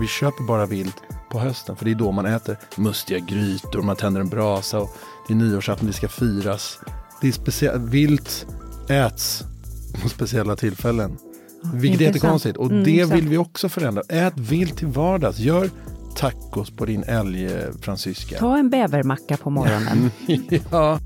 Vi köper bara vilt på hösten för det är då man äter mustiga grytor, man tänder en brasa och det är nyårsafton, det ska firas. Det är speciellt, vilt äts på speciella tillfällen. Vilket är intressant. jättekonstigt och Mm, det sant. vill vi också förändra. Ät vilt till vardags, gör tacos på din älgfransyska. Ta en bävermacka på morgonen. ja.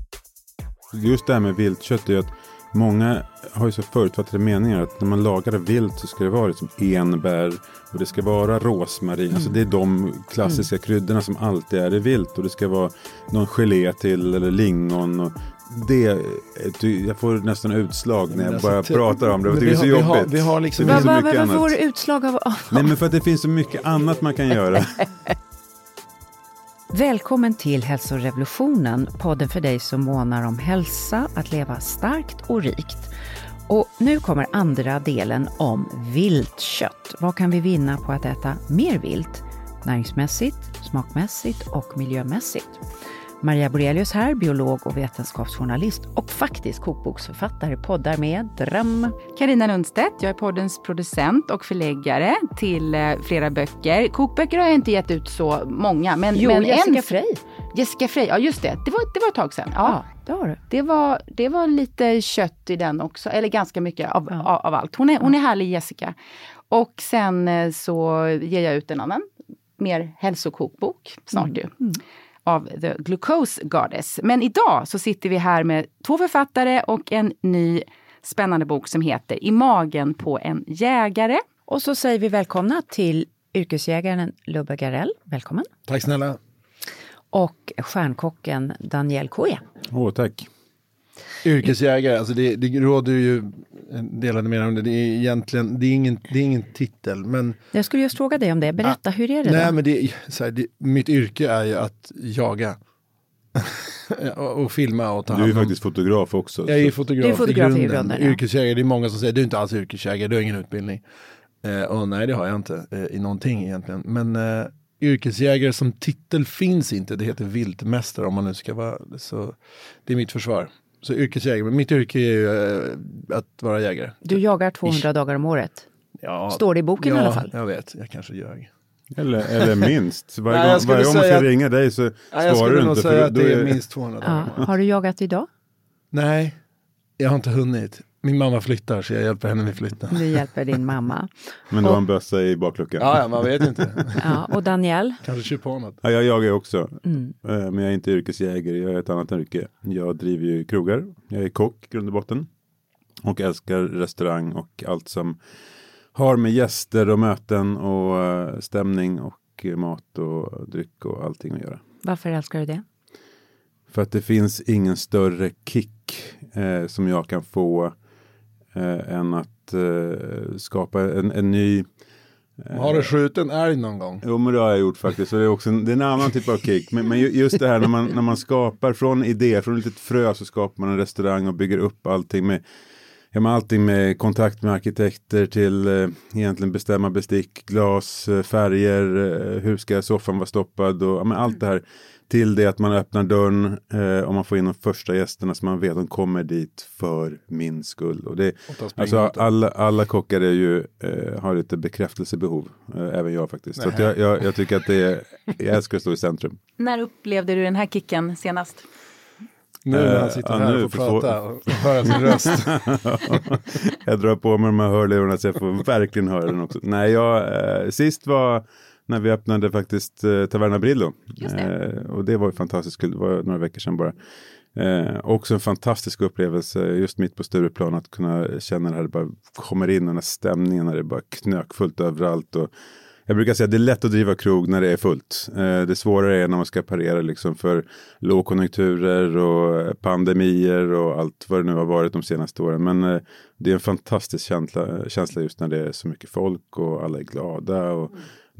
Just det här med viltkött är ju att många har ju så förutfattade meningar att när man lagar vilt så ska det vara liksom enbär och det ska vara rosmarin. Alltså det är de klassiska kryddorna som alltid är i vilt och det ska vara någon gelé till eller lingon. Och det, jag får nästan utslag när jag Alltså, bara ty- pratar om det. Jag men tycker det är så vi har- jobbigt. vi har liksom- det finns så vad får annat. du utslag av? Nej men för att det finns så mycket annat man kan göra. Välkommen till Hälsorevolutionen, podden för dig som månar om hälsa, att leva starkt och rikt. Och nu kommer andra delen om viltkött. Vad kan vi vinna på att äta mer vilt? Näringsmässigt, smakmässigt och miljömässigt. Maria Borelius här, biolog och vetenskapsjournalist och faktiskt kokboksförfattare, poddar med dröm. Karina Lundstedt, jag är poddens producent och förläggare till eh, flera böcker. Kokböcker har jag inte gett ut så många. Men, Jo, men Jessica en, Frey. Jessica Frey, ja just det. Det var, det var ett tag sedan. Ja, Ja, det var, det var lite kött i den också, eller ganska mycket av, Ja. av, av allt. Hon är, hon är härlig Jessica. Och sen eh, så ger jag ut en annan, mer hälsokokbok snart ju. Av The Glucose Goddess. Men idag så sitter vi här med två författare och en ny spännande bok som heter I magen på en jägare. Och så säger vi välkomna till yrkesjägaren Lubbe Garell. Välkommen. Tack snälla. Och stjärnkocken Daniel Koe. Åh, tack. Yrkesjägare, alltså det, det råder ju delade meningar om det. Det är egentligen, det är ingen, det är ingen titel, men Jag skulle just fråga dig om det. Berätta, hur är det Nej, då? men det, är- så här, det, mitt yrke är ju att jaga. och, och filma och ta Du är hand ju om. faktiskt fotograf också. Jag är fotograf, Du är fotograf i i grunden. grunden, ja. Yrkesjägare, det är många som säger du är inte alls yrkesjägare, du har ingen utbildning. Eh, och nej, det har jag inte eh, i någonting egentligen. Men eh, yrkesjägare som titel finns inte, det heter viltmästare om man nu ska vara så. Det är mitt försvar. Så yrkesjägare, men mitt yrke är ju eh, att vara jägare. Du jagar 200 dagar om året. Ja, Står det i boken i ja, alla fall? jag vet, jag kanske ljög. Eller, eller minst. Varje Nej, jag gång, skulle varje gång man ska att- ringa dig så Nej, jag svarar skulle du nog inte. säga för att det är minst 200 Ja. dagar. Har du jagat idag? Nej, jag har inte hunnit. Min mamma flyttar så jag hjälper henne med flytten. Du hjälper din mamma. Men du har en bössa i bakluckan. Ja, ja, man vet inte. Ja, och Daniel? Kanske kör på något. Ja, jag jagar också. Mm. Eh, Men jag är inte yrkesjägare, jag är ett annat yrke. Jag driver ju krogar, jag är kock grund och botten. Och älskar restaurang och allt som har med gäster och möten och eh, stämning och mat och dryck och allting att göra. Varför älskar du det? För att det finns ingen större kick eh, som jag kan få eh, än att eh, skapa en, en ny Har du skjutit en älg någon gång? Jo men det har jag gjort faktiskt. Så det är också en, det är en annan typ av kick. Men, men ju- just det här när man, när man skapar från idé, från ett litet frö så skapar man en restaurang och bygger upp allting med Ja, men allting med kontakt med arkitekter till eh, egentligen bestämma bestick, glas, eh, färger, eh, hur ska soffan vara stoppad och ja, allt det här. Till det att man öppnar dörren eh, och man får in de första gästerna som man vet de kommer dit för min skull. Och det, Och alltså, alla, alla kockar är ju, eh, har lite bekräftelsebehov, eh, även jag faktiskt. Så att jag, jag, jag tycker att det är, jag älskar att stå i centrum. När upplevde du den här kicken senast? Nu när han Eh, sitter ja, här nu och får prata och höra sin röst. jag drar på mig de här hörlurarna så jag får verkligen höra den också. Nej, jag, eh, sist var när vi öppnade faktiskt eh, Taverna Brillo. Det. Eh, och det var ju fantastiskt kul, det var några veckor sedan bara. Eh, också en fantastisk upplevelse just mitt på Stureplan att kunna känna det här, det bara kommer in den här stämningen när det är bara knökfullt överallt. Och jag brukar säga att det är lätt att driva krog när det är fullt. Eh, det svårare är när man ska parera liksom för lågkonjunkturer och pandemier och allt vad det nu har varit de senaste åren. Men eh, det är en fantastisk känsla, känsla just när det är så mycket folk och alla är glada. Och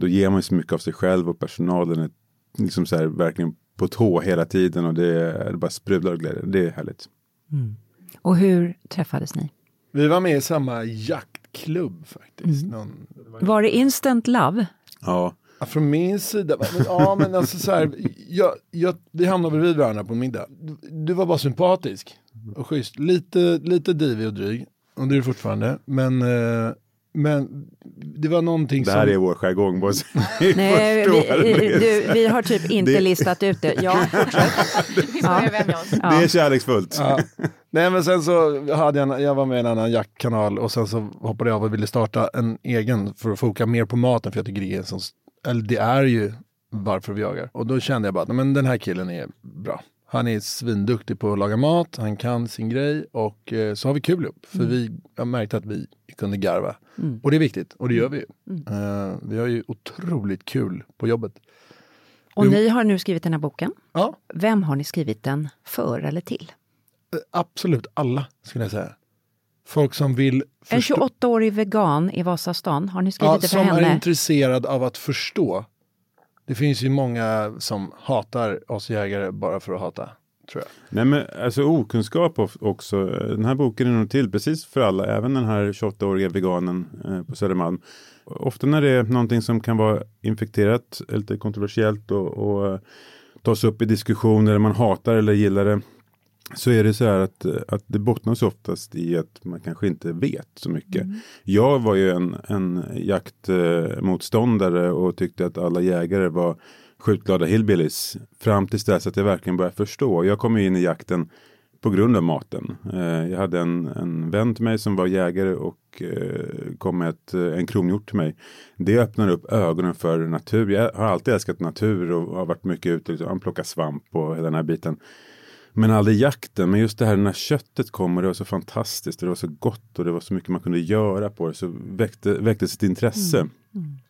då ger man ju så mycket av sig själv och personalen är liksom så här verkligen på tå hela tiden och det, det bara sprudlar av glädje. Det är härligt. Och hur träffades ni? Vi var med i samma jaktklubb faktiskt. Någon, Var det instant love? Ja, Ja, Från min sida, men, ja men alltså så här, jag, jag, vi hamnade bredvid varandra på middag. Du, du var bara sympatisk och schysst. Lite, lite divig och dryg, och det är du fortfarande. Men, eh, Men det var någonting Det här som... är vår jargong. Nej, vi, du, vi har typ inte Det- listat ut det. Ja, oss. Det är kärleksfullt. Ja. Nej men sen så hade jag, en- jag var med i en annan jaktkanal och sen så hoppade jag av och ville starta en egen för att foka mer på maten för jag tycker det är, som, eller det är ju varför vi jagar. Och då kände jag bara att men den här killen är bra. Han är svinduktig på att laga mat, han kan sin grej och eh, så har vi kul ihop. För vi har märkt att vi kunde garva. Och det är viktigt och det gör vi ju. Eh, vi har ju otroligt kul på jobbet. Och ni har nu skrivit den här boken. Ja, Vem har ni skrivit den för eller till? eh, absolut alla skulle jag säga. Folk som vill En förstå- 28-årig vegan i Vasastan, har ni skrivit ja, det för som är henne? intresserad av att förstå. Det finns ju många som hatar oss jägare bara för att hata, tror jag. Nej men alltså okunskap också. Den här boken är nog till precis för alla, även den här 28-åriga veganen eh, på Södermalm. Ofta när det är någonting som kan vara infekterat, lite kontroversiellt och, och eh, tas upp i diskussioner, eller man hatar eller gillar det. Så är det så här att, eh, att det bottnas oftast i att man kanske inte vet så mycket. Jag var ju en, en jaktmotståndare och tyckte att alla jägare var skjutglada hillbillies. Fram tills dess att jag verkligen började förstå. Jag kom ju in i jakten på grund av maten. Eh, jag hade en, en vän till mig som var jägare och eh, kom med ett, eh, en kronhjort till mig. Det öppnar upp ögonen för natur. Jag har alltid älskat natur och har varit mycket ute liksom, plocka svamp och hela den här biten. Men aldrig jakten. Men just det här när köttet kom och det var så fantastiskt. Och det var så gott och det var så mycket man kunde göra på det. Så väckte, väcktes ett intresse.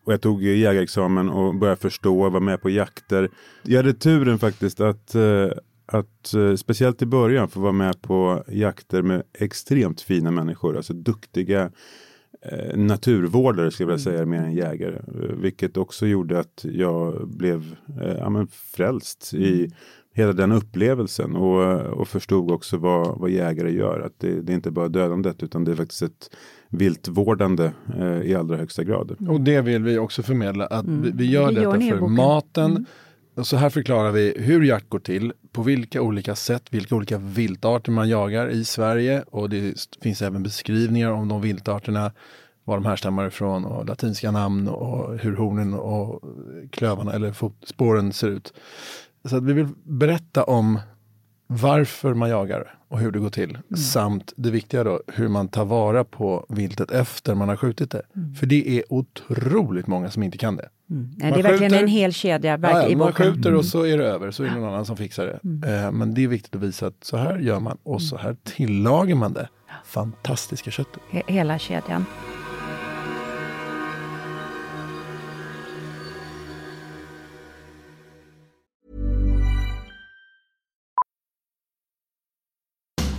Och jag tog jägarexamen och började förstå, var med på jakter. Jag hade turen faktiskt att, eh, att eh, speciellt i början få vara med på jakter med extremt fina människor. Alltså duktiga eh, naturvårdare skulle jag vilja säga mer än jägare. Vilket också gjorde att jag blev eh, ja, frälst i hela den upplevelsen och, och förstod också vad, vad jägare gör. Att det, det är inte bara dödandet utan det är faktiskt ett viltvårdande eh, i allra högsta grad. Och det vill vi också förmedla, att vi, vi gör Mm. Det gör detta i för boken. maten. Och så här förklarar vi hur jakt går till, på vilka olika sätt, vilka olika viltarter man jagar i Sverige. Och det finns även beskrivningar om de viltarterna, var de härstammar ifrån och latinska namn och hur hornen och klövarna eller fot- spåren ser ut. Så att vi vill berätta om varför man jagar och hur det går till. Mm. Samt det viktiga då, hur man tar vara på viltet efter man har skjutit det. Mm. För det är otroligt många som inte kan det. Nej, det är verkligen skjuter- en hel kedja Ja, ja, man. Mm. skjuter och så är det över, så är det någon annan som fixar det. Eh, men det är viktigt att visa att så här gör man och så här tillagar man det fantastiska köttet. He- Hela kedjan.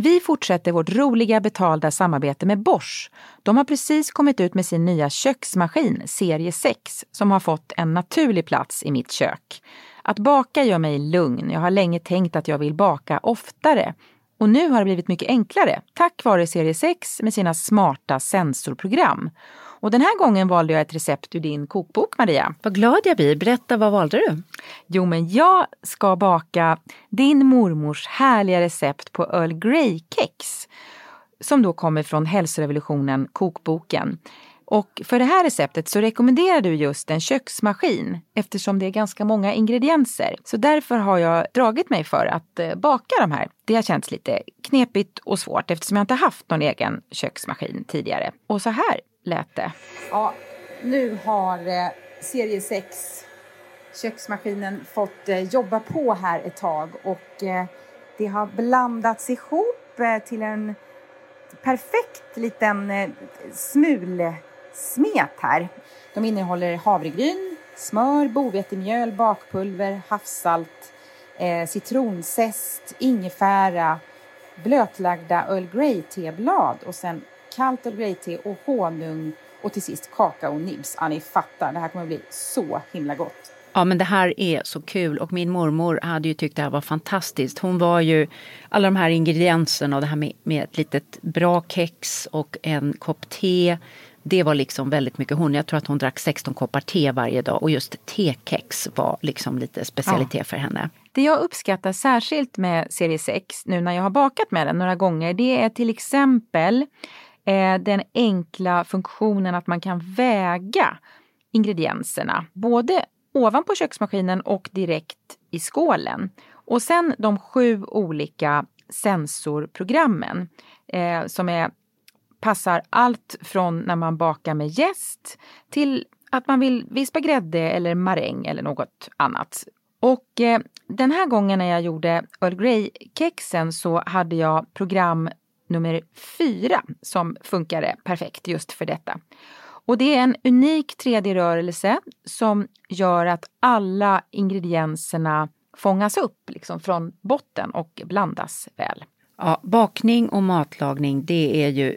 Vi fortsätter vårt roliga betalda samarbete med Bosch. De har precis kommit ut med sin nya köksmaskin, serie 6, som har fått en naturlig plats i mitt kök. Att baka gör mig lugn. Jag har länge tänkt att jag vill baka oftare. Och nu har det blivit mycket enklare tack vare serie 6 med sina smarta sensorprogram. Och den här gången valde jag ett recept ur din kokbok, Maria. Vad glad jag blir. Berätta, vad valde du? Jo, men jag ska baka din mormors härliga recept på Earl Grey-kex. Som då kommer från Hälsorevolutionen, kokboken. Och för det här receptet så rekommenderar du just en köksmaskin eftersom det är ganska många ingredienser. Så därför har jag dragit mig för att eh, baka de här. Det har känts lite knepigt och svårt eftersom jag inte haft någon egen köksmaskin tidigare. Och så här lät det. Ja, nu har eh, serie 6 köksmaskinen fått eh, jobba på här ett tag och eh, det har blandats ihop eh, till en perfekt liten eh, smulsmet här. De innehåller havregryn, smör, bovetemjöl, bakpulver, havssalt, eh, citronzest, ingefära, blötlagda Earl Grey-teblad och sen kallt Earl Grey-te och honung och till sist kakaonibs. Ja, ni fattar, det här kommer bli så himla gott. Ja, men det här är så kul och min mormor hade ju tyckt det här var fantastiskt. Hon var ju, alla de här ingredienserna och det här med, med ett litet bra kex och en kopp te. Det var liksom väldigt mycket hon. Jag tror att hon drack 16 koppar te varje dag och just tekex var liksom lite specialitet för henne. Det jag uppskattar särskilt med serie 6 nu när jag har bakat med den några gånger det är till exempel eh, den enkla funktionen att man kan väga ingredienserna. Både ovanpå köksmaskinen och direkt i skålen. Och sen de sju olika sensorprogrammen eh, som är, passar allt från när man bakar med jäst till att man vill vispa grädde eller maräng eller något annat. Och eh, den här gången när jag gjorde Earl Grey-kexen så hade jag program nummer fyra som funkade perfekt just för detta. Och det är en unik 3D-rörelse som gör att alla ingredienserna fångas upp liksom från botten och blandas väl. Ja, bakning och matlagning det är ju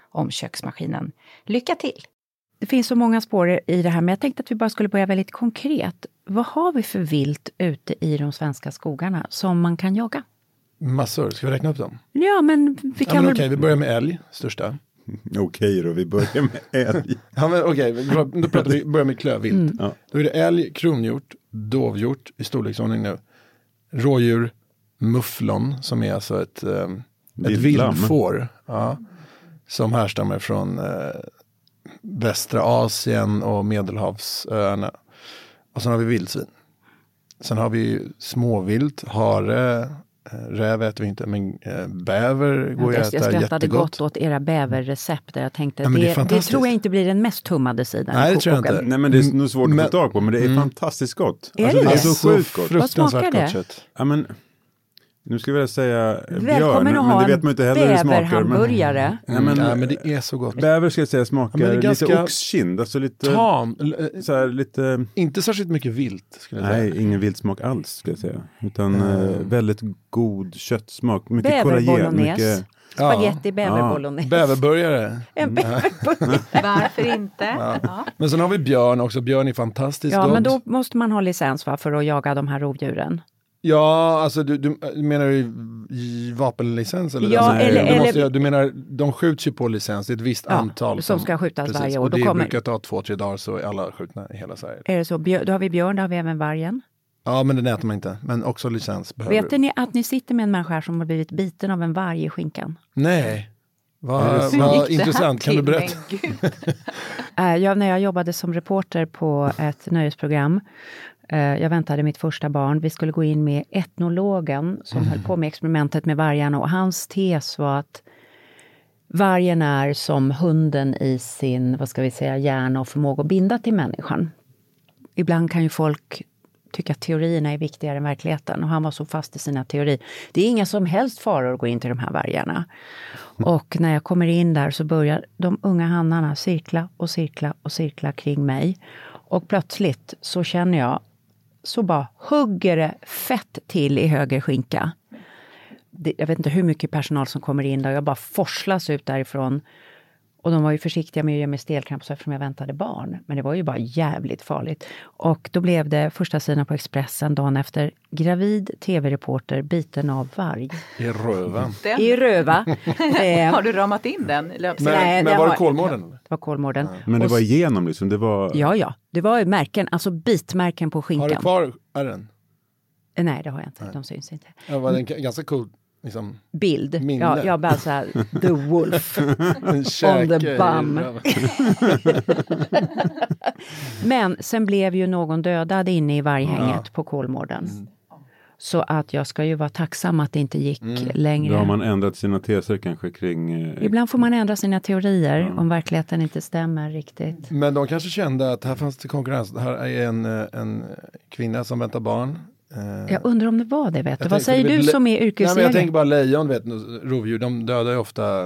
om köksmaskinen. Lycka till! Det finns så många spår i det här, men jag tänkte att vi bara skulle börja väldigt konkret. Vad har vi för vilt ute i de svenska skogarna som man kan jaga? Massor, ska vi räkna upp dem? Ja, men vi kan ja, men väl... Okej, vi börjar med älg, största. Okej då, vi börjar med älg. ja, men okej, då pratar vi, börjar med klövvilt. Mm. Ja. Då är det älg, kronhjort, dovhjort i storleksordning nu. Rådjur, mufflon som är alltså ett, um, ett vildfår. Ja som härstammar från eh, västra Asien och medelhavsöarna. Och sen har vi vildsvin. Sen har vi småvilt, hare, eh, räv äter vi inte, men äh, bäver går jag, att äta Jag skrattade jättegott. gott åt era bäverrecept. Jag tänkte, ja, det, det, det, tror jag inte blir den mest tummade sidan Nej, det tror jag inte. Nej, men det är nog svårt att få tag på, men det är mm. fantastiskt gott. Är alltså, det, det är så sjukt gott. Vad smakar det? Kött. Ja, men, nu ska jag säga Välkommen björn, men det vet man inte heller hur det smakar. Men, mm, ja, men det är så gott. Bäver ska jag säga smakar ja, lite oxkind. Alltså lite, tam. Så här, lite, inte särskilt mycket vilt. Skulle jag nej, säga. ingen viltsmak alls. Ska jag säga. Utan mm. väldigt god köttsmak. Mycket kollagen. Mycket, Spaghetti bäverbolognese. Ja. Bäverburgare. En bäverburgare. Varför inte? Ja. Ja. Men sen har vi björn också. Björn är fantastiskt Ja, gott. men då måste man ha licens va, för att jaga de här rovdjuren. Ja, alltså du, du menar du vapenlicens? Eller ja, alltså, eller, du, eller... måste, du menar, de skjuts ju på licens, det är ett visst ja, antal. Som, som ska skjutas precis, varje år. Och det då kommer... brukar ta två, tre dagar så är alla skjutna i hela Sverige. Är det så? Då har vi björn, då har vi även vargen. Ja, men den äter man inte. Men också licens behöver Vet ni att ni sitter med en människa som har blivit biten av en varg i skinkan? Nej. Vad va, intressant, kan du berätta? uh, jag, när jag jobbade som reporter på ett nöjesprogram Eh, Eh, jag väntade mitt första barn. Vi skulle gå in med etnologen som mm. höll på med experimentet med vargarna och hans tes var att vargen är som hunden i sin, vad ska vi säga, hjärna och förmåga att binda till människan. Ibland kan ju folk tycka att teorierna är viktigare än verkligheten. Och han var så fast i sina teorier. Det är inga som helst faror att gå in till de här vargarna. Och när jag kommer in där så börjar de unga hannarna cirkla och cirkla och cirkla kring mig. Och plötsligt så känner jag, så bara hugger det fett till i höger skinka. Det, jag vet inte hur mycket personal som kommer in där, jag bara forslas ut därifrån. Och de var ju försiktiga med att ge mig stelkramp eftersom jag väntade barn. Men det var ju bara jävligt farligt. Och då blev det första sidan på Expressen dagen efter. Gravid tv-reporter biten av varg. I röven. Den, I Röva. Eh, har du ramat in den? löpsedeln? Men, Nej, men det var det har- Kolmården? det var Kolmården. Men det var igenom liksom, det var... Ja, ja. Det var märken, alltså bitmärken på Har skinkan. du kvar ärren? Eh, Nej, det har jag inte. De syns inte. Det var en g- ganska cool liksom, Bild. Minne. Ja, jag bara så här, the wolf. käke i bum. Men sen blev ju någon dödad inne i varghänget på Kolmården. Mm. Så att jag ska ju vara tacksam att det inte gick Mm. längre. Då har man ändrat sina teser kanske kring... Eh, Ibland får man ändra sina teorier om verkligheten inte stämmer riktigt. Men de kanske kände att här fanns det konkurrens. Här är en, eh, en kvinna som väntar barn. Eh, Jag undrar om det var det, vet du. Vad säger vet, du som är Nej, men jag yrkesjägare? tänker bara lejon, vet, rovdjur, de dödar ju ofta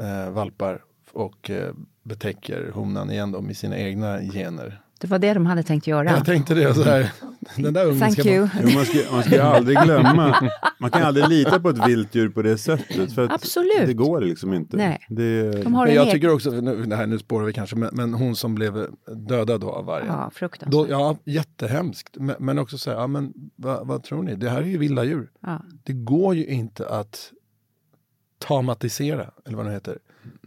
eh, valpar och eh, betäcker honan igen då med sina egna gener. Det var det de hade tänkt göra. Jag tänkte det, så här, den där ungen Thank ska you. Jo, man, ska, man ska aldrig glömma, man kan aldrig lita på ett vilt djur på det sättet. För att Absolut. Det går liksom inte. Nej. Det, De har Men en jag tycker också, nu, det här, nu spårar vi kanske, men, men hon som blev dödad då av vargen. Ja, fruktansvärt. Då, ja, jättehemskt. Men, men också säga, ja men vad, vad tror ni? Det här är ju vilda djur. Ja. Det går ju inte att tamatisera, eller vad det heter,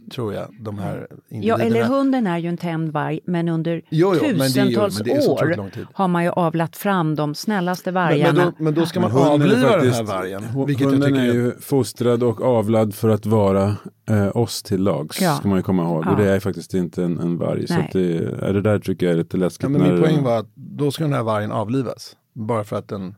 tror jag, de här Ja, individerna. eller hunden är ju en tämd varg, men under Jo, jo, men det är ju- tusentals men det är så år har man ju avlat fram de snällaste men, vargarna. men, då, men då ska man Men hunden är avliva den här vargen. Hunden är ju fostrad och avlad för att vara eh, oss till lags. Ja. Ska man ju komma ihåg. Ja. Och det är faktiskt inte en, en varg. Så Nej. att det, är det där tycker jag är lite läskigt. ja, men Min poäng var att då ska den här vargen avlivas. Bara för att den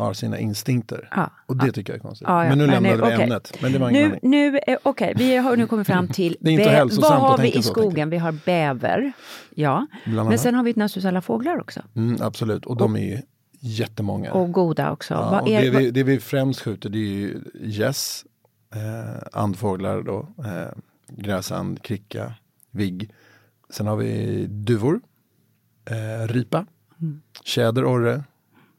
har sina instinkter. Ja. Och det tycker jag är konstigt. Ja, ja, Men nu lämnade vi okej. ämnet. Men det var Nu, nu, eh, okej, vi har nu kommit fram till Det är inte hälsosamt vad har vi i så, skogen? Vi har bäver, ja. Men sen har vi naturligtvis alla fåglar också. Mm, absolut, och de är ju jättemånga. Och goda också. Ja, och är, det, vi, det vi främst skjuter det är ju gäss, eh, andfåglar då, eh, gräsand, kricka, vigg. Sen har vi duvor, eh, ripa, Mm. tjäder, orre.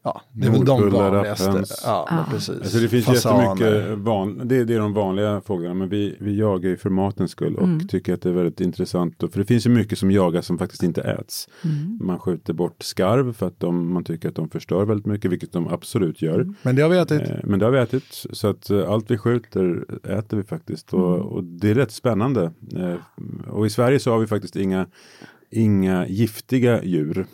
Ja, det är väl de vanligaste. Ja, Ah. precis. Alltså det finns Fasaner. jättemycket, van, det, det är de vanliga fåglarna, men vi, vi jagar ju för matens skull och Mm. tycker att det är väldigt intressant. Och, för det finns ju mycket som jagas som faktiskt inte äts. Mm. Man skjuter bort skarv för att de, man tycker att de förstör väldigt mycket, vilket de absolut gör. Men det har vi ätit. Eh, Men det har vi ätit, så att eh, allt vi skjuter äter vi faktiskt. Och, Mm. och det är rätt spännande. Eh, Och i Sverige så har vi faktiskt inga, inga giftiga djur.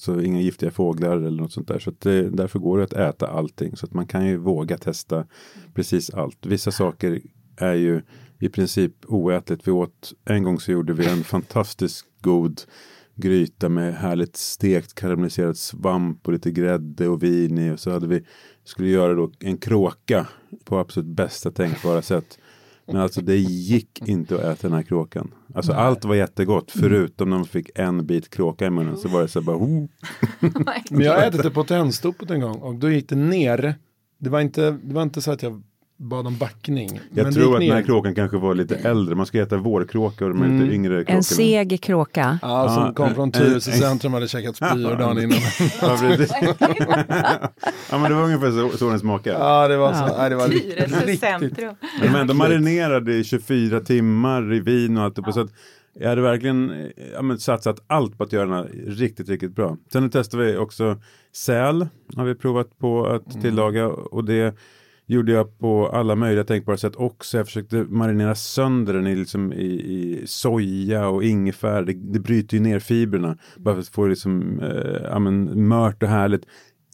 Så inga giftiga fåglar eller något sånt där. Så att det, därför går det att äta allting. Så att man kan ju våga testa precis allt. Vissa saker är ju i princip oätligt. Vi åt, en gång så gjorde vi en fantastiskt god gryta med härligt stekt karamelliserad svamp och lite grädde och vin i. Och så hade vi, skulle göra då en kråka på absolut bästa tänkbara sätt. Men alltså det gick inte att äta den här kråkan. Alltså allt var jättegott förutom när man fick en bit kråka i munnen. Så var det så här bara, oh. Men jag har ätit det på tändstopet en gång och då gick det ner. Det var inte, det var inte så att jag bad om backning. Jag men tror att gick den här ner. kråkan kanske var lite äldre. Man ska äta vårkråkor med lite yngre kråkor. en seg kråka. Ja, som Ja, kom från Tyresö en- centrum hade käkat spyor dagen innan. Ja, ja, men det var ungefär så, så den smakade. Ja, det var så. Nej, det var riktigt. centrum. Men de marinerade i 24 timmar i vin och allt. Ja. Så att jag hade verkligen ja, men satsat allt på att göra den här riktigt, riktigt bra. Sen testade vi också säl. Har vi provat på att tillaga. Och det gjorde jag på alla möjliga tänkbara sätt också. Jag försökte marinera sönder den i, liksom, i, i soja och ingefära. Det, det bryter ju ner fibrerna. Bara för att få det liksom, eh, ja, men, mört och härligt.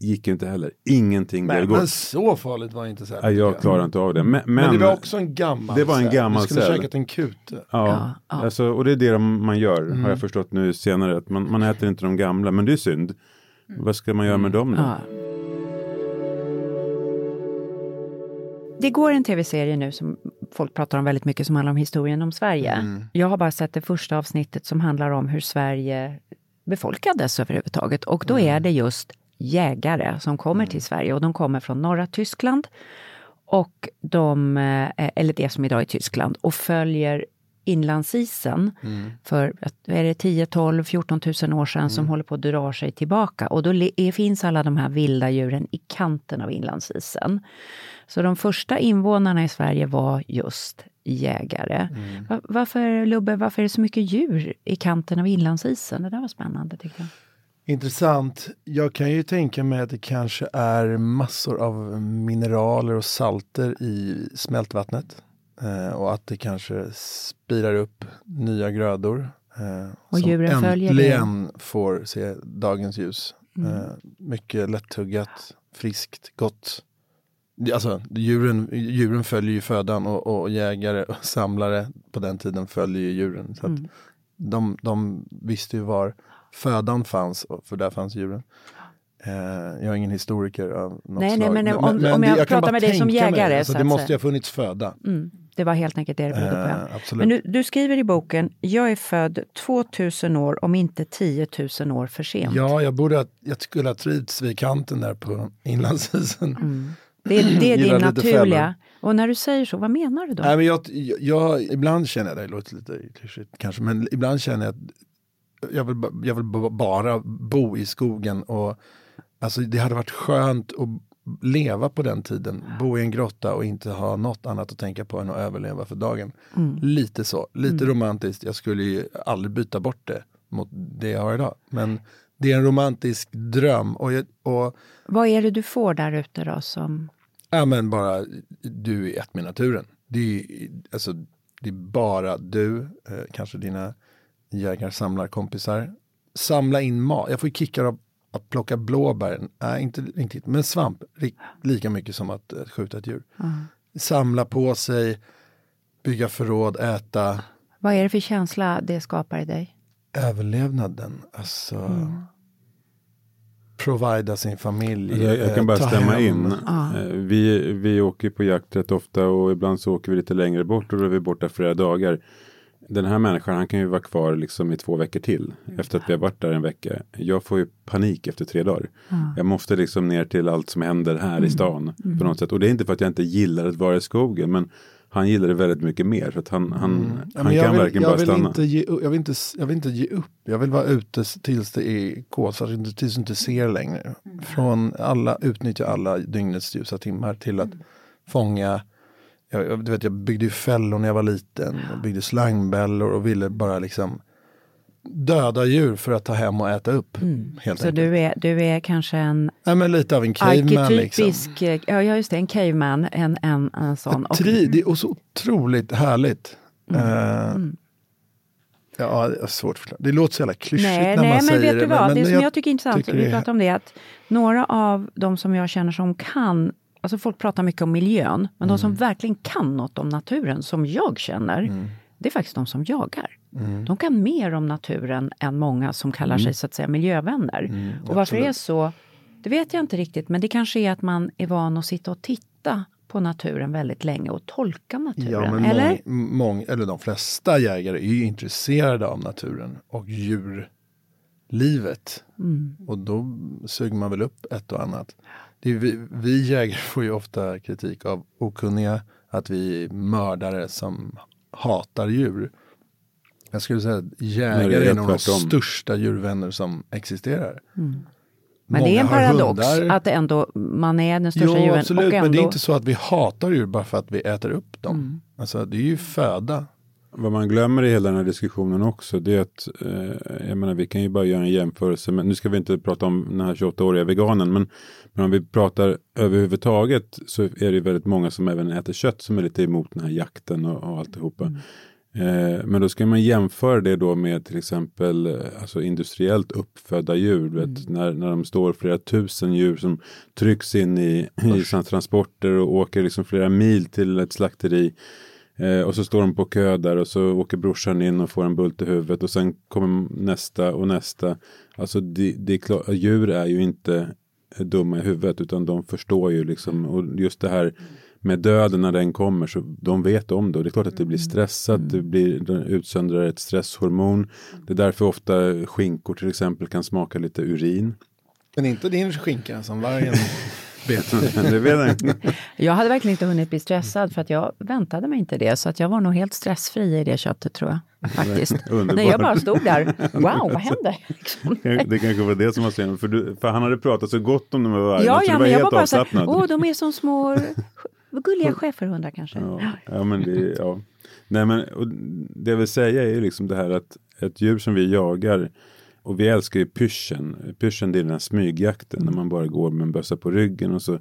Gick ju inte heller. Ingenting blev gott. men så farligt var det inte så här. Ja, jag klarar inte av det. Men, men, Men det var också en gammal Det var en säl. gammal Du skulle säl. käkat en kute. Ja, Ja, ja. Alltså, och det är det de- man gör Mm. har jag förstått nu senare. Att man, man äter inte de gamla, men det är synd. Vad ska man göra med dem då? Ja. Det går en tv-serie nu som folk pratar om väldigt mycket som handlar om historien om Sverige. Mm. Jag har bara sett det första avsnittet som handlar om hur Sverige befolkades överhuvudtaget. Och då Mm. är det just jägare som kommer till Sverige och de kommer från norra Tyskland och de, eh, eller det som idag är Tyskland, och följer inlandsisen för är det 10, 12, 14 000 år sedan som håller på att dra sig tillbaka. Och då är- finns alla de här vilda djuren i kanten av inlandsisen. Så de första invånarna i Sverige var just jägare. Va- Varför, Lubbe, varför är det så mycket djur i kanten av inlandsisen? Det där var spännande tycker jag. Intressant. Jag kan ju tänka mig att det kanske är massor av mineraler och salter i smältvattnet. Eh, och att det kanske spirar upp nya grödor. Eh, Och som djuren följer det. äntligen får se dagens ljus. Mm. Eh, mycket lättuggat, friskt, gott. Alltså, djuren, djuren följer ju födan och, och jägare och samlare på den tiden följer ju djuren. Så Mm. de, de visste ju var födan fanns, för där fanns djuren. Eh, jag är ingen historiker av något Nej, nej, slag. men om- om det- jag kan pratar med dig som tänka mig, jägare, Alltså, så det måste ju ha funnits föda. Mm, det var helt enkelt det det berodde på. Eh, absolut. Men du, du skriver i boken, jag är född 2000 år, om inte 10 000 år för sent. Ja, jag, borde ha, jag skulle ha trivts vid kanten där på inlandsisen. Det, är- det är din naturliga. Och när du säger så, vad menar du då? Nej, men jag, jag, jag, ibland känner jag, det låter lite klyschigt kanske, men ibland känner jag att jag vill, jag vill ba- bara bo i skogen och alltså det hade varit skönt att leva på den tiden, bo i en grotta och inte ha något annat att tänka på än att överleva för dagen. Lite så, lite romantiskt. Jag skulle ju aldrig byta bort det mot det jag har idag. Men det är en romantisk dröm och, och Vad är det du får där ute då som... Ja men bara du är ett med naturen. Det är, alltså, det är bara du, eh, kanske dina jägar-samlarkompisar. Samla in mat. Jag får kickar av att plocka blåbär. Nej, inte riktigt. Men svamp. Lika mycket som att skjuta ett djur. Samla på sig, bygga förråd, äta. Vad är det för känsla det skapar i dig? Överlevnaden. Alltså. Provida sin familj. Jag, jag kan eh, bara ta stämma hem. in. Ja. Eh, Vi, vi åker på jakt rätt ofta och ibland så åker vi lite längre bort och då är vi borta flera dagar. Den här människan han kan ju vara kvar liksom i två veckor till efter att vi har varit där en vecka. Jag får ju panik efter tre dagar. Jag måste liksom ner till allt som händer här i stan på något sätt. Och det är inte för att jag inte gillar att vara i skogen men han gillar det väldigt mycket mer. Så att han, han, Ja, han kan vill, verkligen bara stanna. Inte ge, jag, vill inte, jag vill inte ge upp. Jag vill vara ute tills det är kolsvart, inte- tills du inte ser längre. Från alla, utnyttja alla dygnets ljusa timmar till att fånga jag, du vet, jag byggde ju fällor när jag var liten. Jag byggde slangbällor och ville bara liksom döda djur för att ta hem och äta upp. Helt Mm. Så enkelt. du är, du är kanske en Nej, men lite av en caveman liksom. arketypisk, ja ja, just det, en caveman, en, en, en sån. Och, Tri, det är så otroligt härligt. Mm. Eh, ja, det är svårt förklara. Det låter så jävla klyschigt nej, när nej, man men säger vet det. du vad, men det som jag, tycker är intressant, tycker vi pratar om det, att några av de som jag känner som kan, alltså folk pratar mycket om miljön, men de som Mm. verkligen kan något om naturen, som jag känner, Mm. det är faktiskt de som jagar. De kan mer om naturen än många som kallar sig så att säga miljövänner. och varför det är så, det vet jag inte riktigt, men det kanske är att man är van att sitta och titta på naturen väldigt länge och tolka naturen. Ja, eller? mång, mång, eller de flesta jägare är ju intresserade av naturen och djurlivet. Mm. Och då suger man väl upp ett och annat. Det är vi, vi jägare får ju ofta kritik av okunniga, att vi är mördare som hatar djur. Jag skulle säga att jägare är nog de största djurvänner som existerar. Men det är en Många paradox att ändå, man är den största Jo, djuren absolut, och ändå... men det är inte så att vi hatar djur bara för att vi äter upp dem. Mm. Alltså, det är ju föda. Vad man glömmer i hela den här diskussionen också det är att eh, jag menar vi kan ju bara göra en jämförelse men nu ska vi inte prata om den här 28-åriga veganen men, men om vi pratar överhuvudtaget så är det ju väldigt många som även äter kött som är lite emot den här jakten och, och alltihopa. Eh, men då ska man jämföra det då med till exempel eh, alltså industriellt uppfödda djur. du Vet, när, när de står flera tusen djur som trycks in i, i transporter och åker liksom flera mil till ett slakteri. Eh, och så står de på kö där och så åker brorsan in och får en bult i huvudet och sen kommer nästa och nästa. Alltså det, det är klart, djur är ju inte dumma i huvudet utan de förstår ju liksom och just det här med döden när den kommer så de vet om det och det är klart att det blir stressat, det blir, det utsöndrar ett stresshormon. Det är därför ofta skinkor till exempel kan smaka lite urin. Men inte din skinka som vargen. det vet jag. Jag hade verkligen inte hunnit bli stressad för att jag väntade mig inte det. Så att jag var nog helt stressfri i det köttet tror jag. Faktiskt. Nej, jag bara stod där. Wow, vad händer? Liksom. Det kanske var det som var synd. För, du, för han hade pratat så gott om de här vargarna. Ja, så ja, du var men jag helt var bara så här, åh, de är som små gulliga schäferhundar kanske. Ja, ja men det, ja. Nej men det jag vill säga är ju liksom det här att ett djur som vi jagar och vi älskar ju pyrschen. Pyrschen det är den här smygjakten när man bara går med en bössa på ryggen och så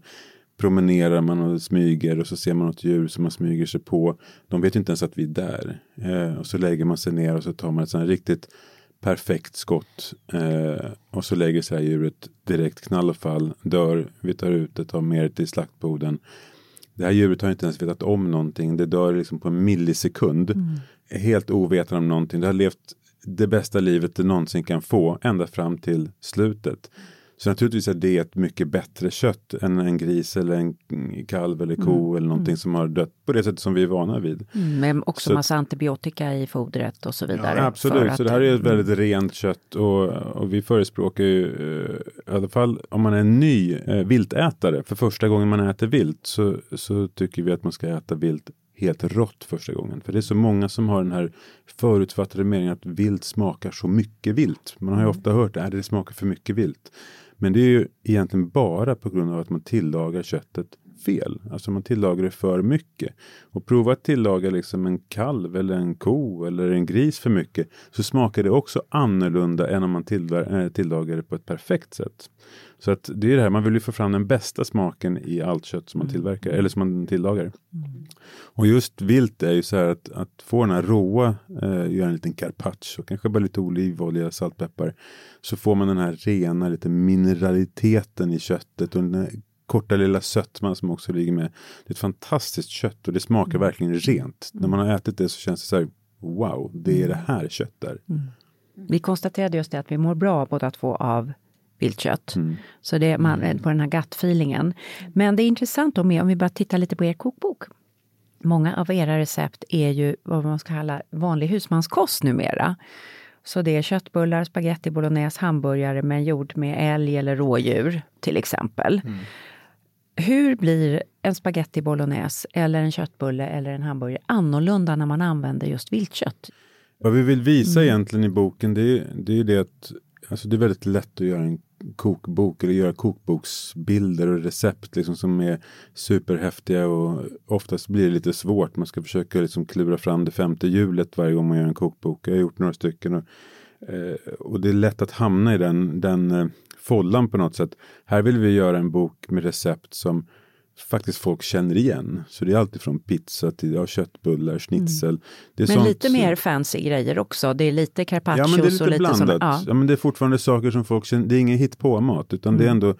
promenerar man och smyger och så ser man något djur som man smyger sig på. De vet ju inte ens att vi är där. Eh, och så lägger man sig ner och så tar man ett sånt här riktigt perfekt skott. Eh, och så lägger sig här djuret direkt knall och fall, dör, vi tar ut det, tar med det till slaktboden. Det här djuret har inte ens vetat om någonting. Det dör liksom på en millisekund. Helt ovetande om någonting. Det har levt det bästa livet det någonsin kan få. Ända fram till slutet. Så naturligtvis är det ett mycket bättre kött än en gris eller en kalv eller ko eller någonting som har dött på det sättet som vi är vana vid. Mm, med också Så- massa antibiotika i fodret och så vidare. Ja, absolut, så det här är ett väldigt rent kött och, och vi förespråkar ju eh, i alla fall om man är en ny eh, viltätare för första gången man äter vilt så, så tycker vi att man ska äta vilt helt rått första gången. För det är så många som har den här förutfattade meningen att vilt smakar så mycket vilt. Man har ju ofta hört att det smakar för mycket vilt. Men det är ju egentligen bara på grund av att man tillagar köttet fel. Alltså man tillagar det för mycket. Och prova att tillaga liksom en kalv eller en ko eller en gris för mycket. Så smakar det också annorlunda än om man eh, tillagar det på ett perfekt sätt. Så att det är det här, man vill ju få fram den bästa smaken i allt kött som man tillverkar eller som man tillagar. Och just vilt är ju så här att, att få den här råa, eh, göra en liten carpaccio, kanske bara lite olivolja, saltpeppar. Så får man den här rena, lite mineraliteten i köttet och den korta lilla sötman som också ligger med. Det är ett fantastiskt kött och det smakar verkligen rent. När man har ätit det så känns det så här, wow, det är det här kött är. Vi konstaterade just det att vi mår bra båda två av viltkött. Mm. Så det är man, på den här gut-feelingen. Men det är intressant då med, om vi bara tittar lite på er kokbok. Många av era recept är ju vad man ska kalla vanlig husmanskost numera. Så det är köttbullar, spaghetti bolognese, hamburgare men gjord med älg eller rådjur till exempel. Hur blir en spaghetti bolognese eller en köttbulle eller en hamburgare annorlunda när man använder just viltkött? Vad vi vill visa Mm. egentligen i boken det är, det är det att alltså det är väldigt lätt att göra en kokbok eller göra kokboksbilder och recept liksom som är superhäftiga och oftast blir det lite svårt. Man ska försöka liksom klura fram det femte hjulet varje gång man gör en kokbok. Jag har gjort några stycken och, eh, och det är lätt att hamna i den, den eh, follan på något sätt. Här vill vi göra en bok med recept som faktiskt folk känner igen. Så det är alltid från pizza till ja, köttbullar, schnitzel. Mm. Men sånt lite mer fancy grejer också. Det är lite Ja carpaccios men det är lite och lite blandat. som... Ja. Ja. men det är fortfarande saker som folk känner. Det är ingen hit på mat utan det är ändå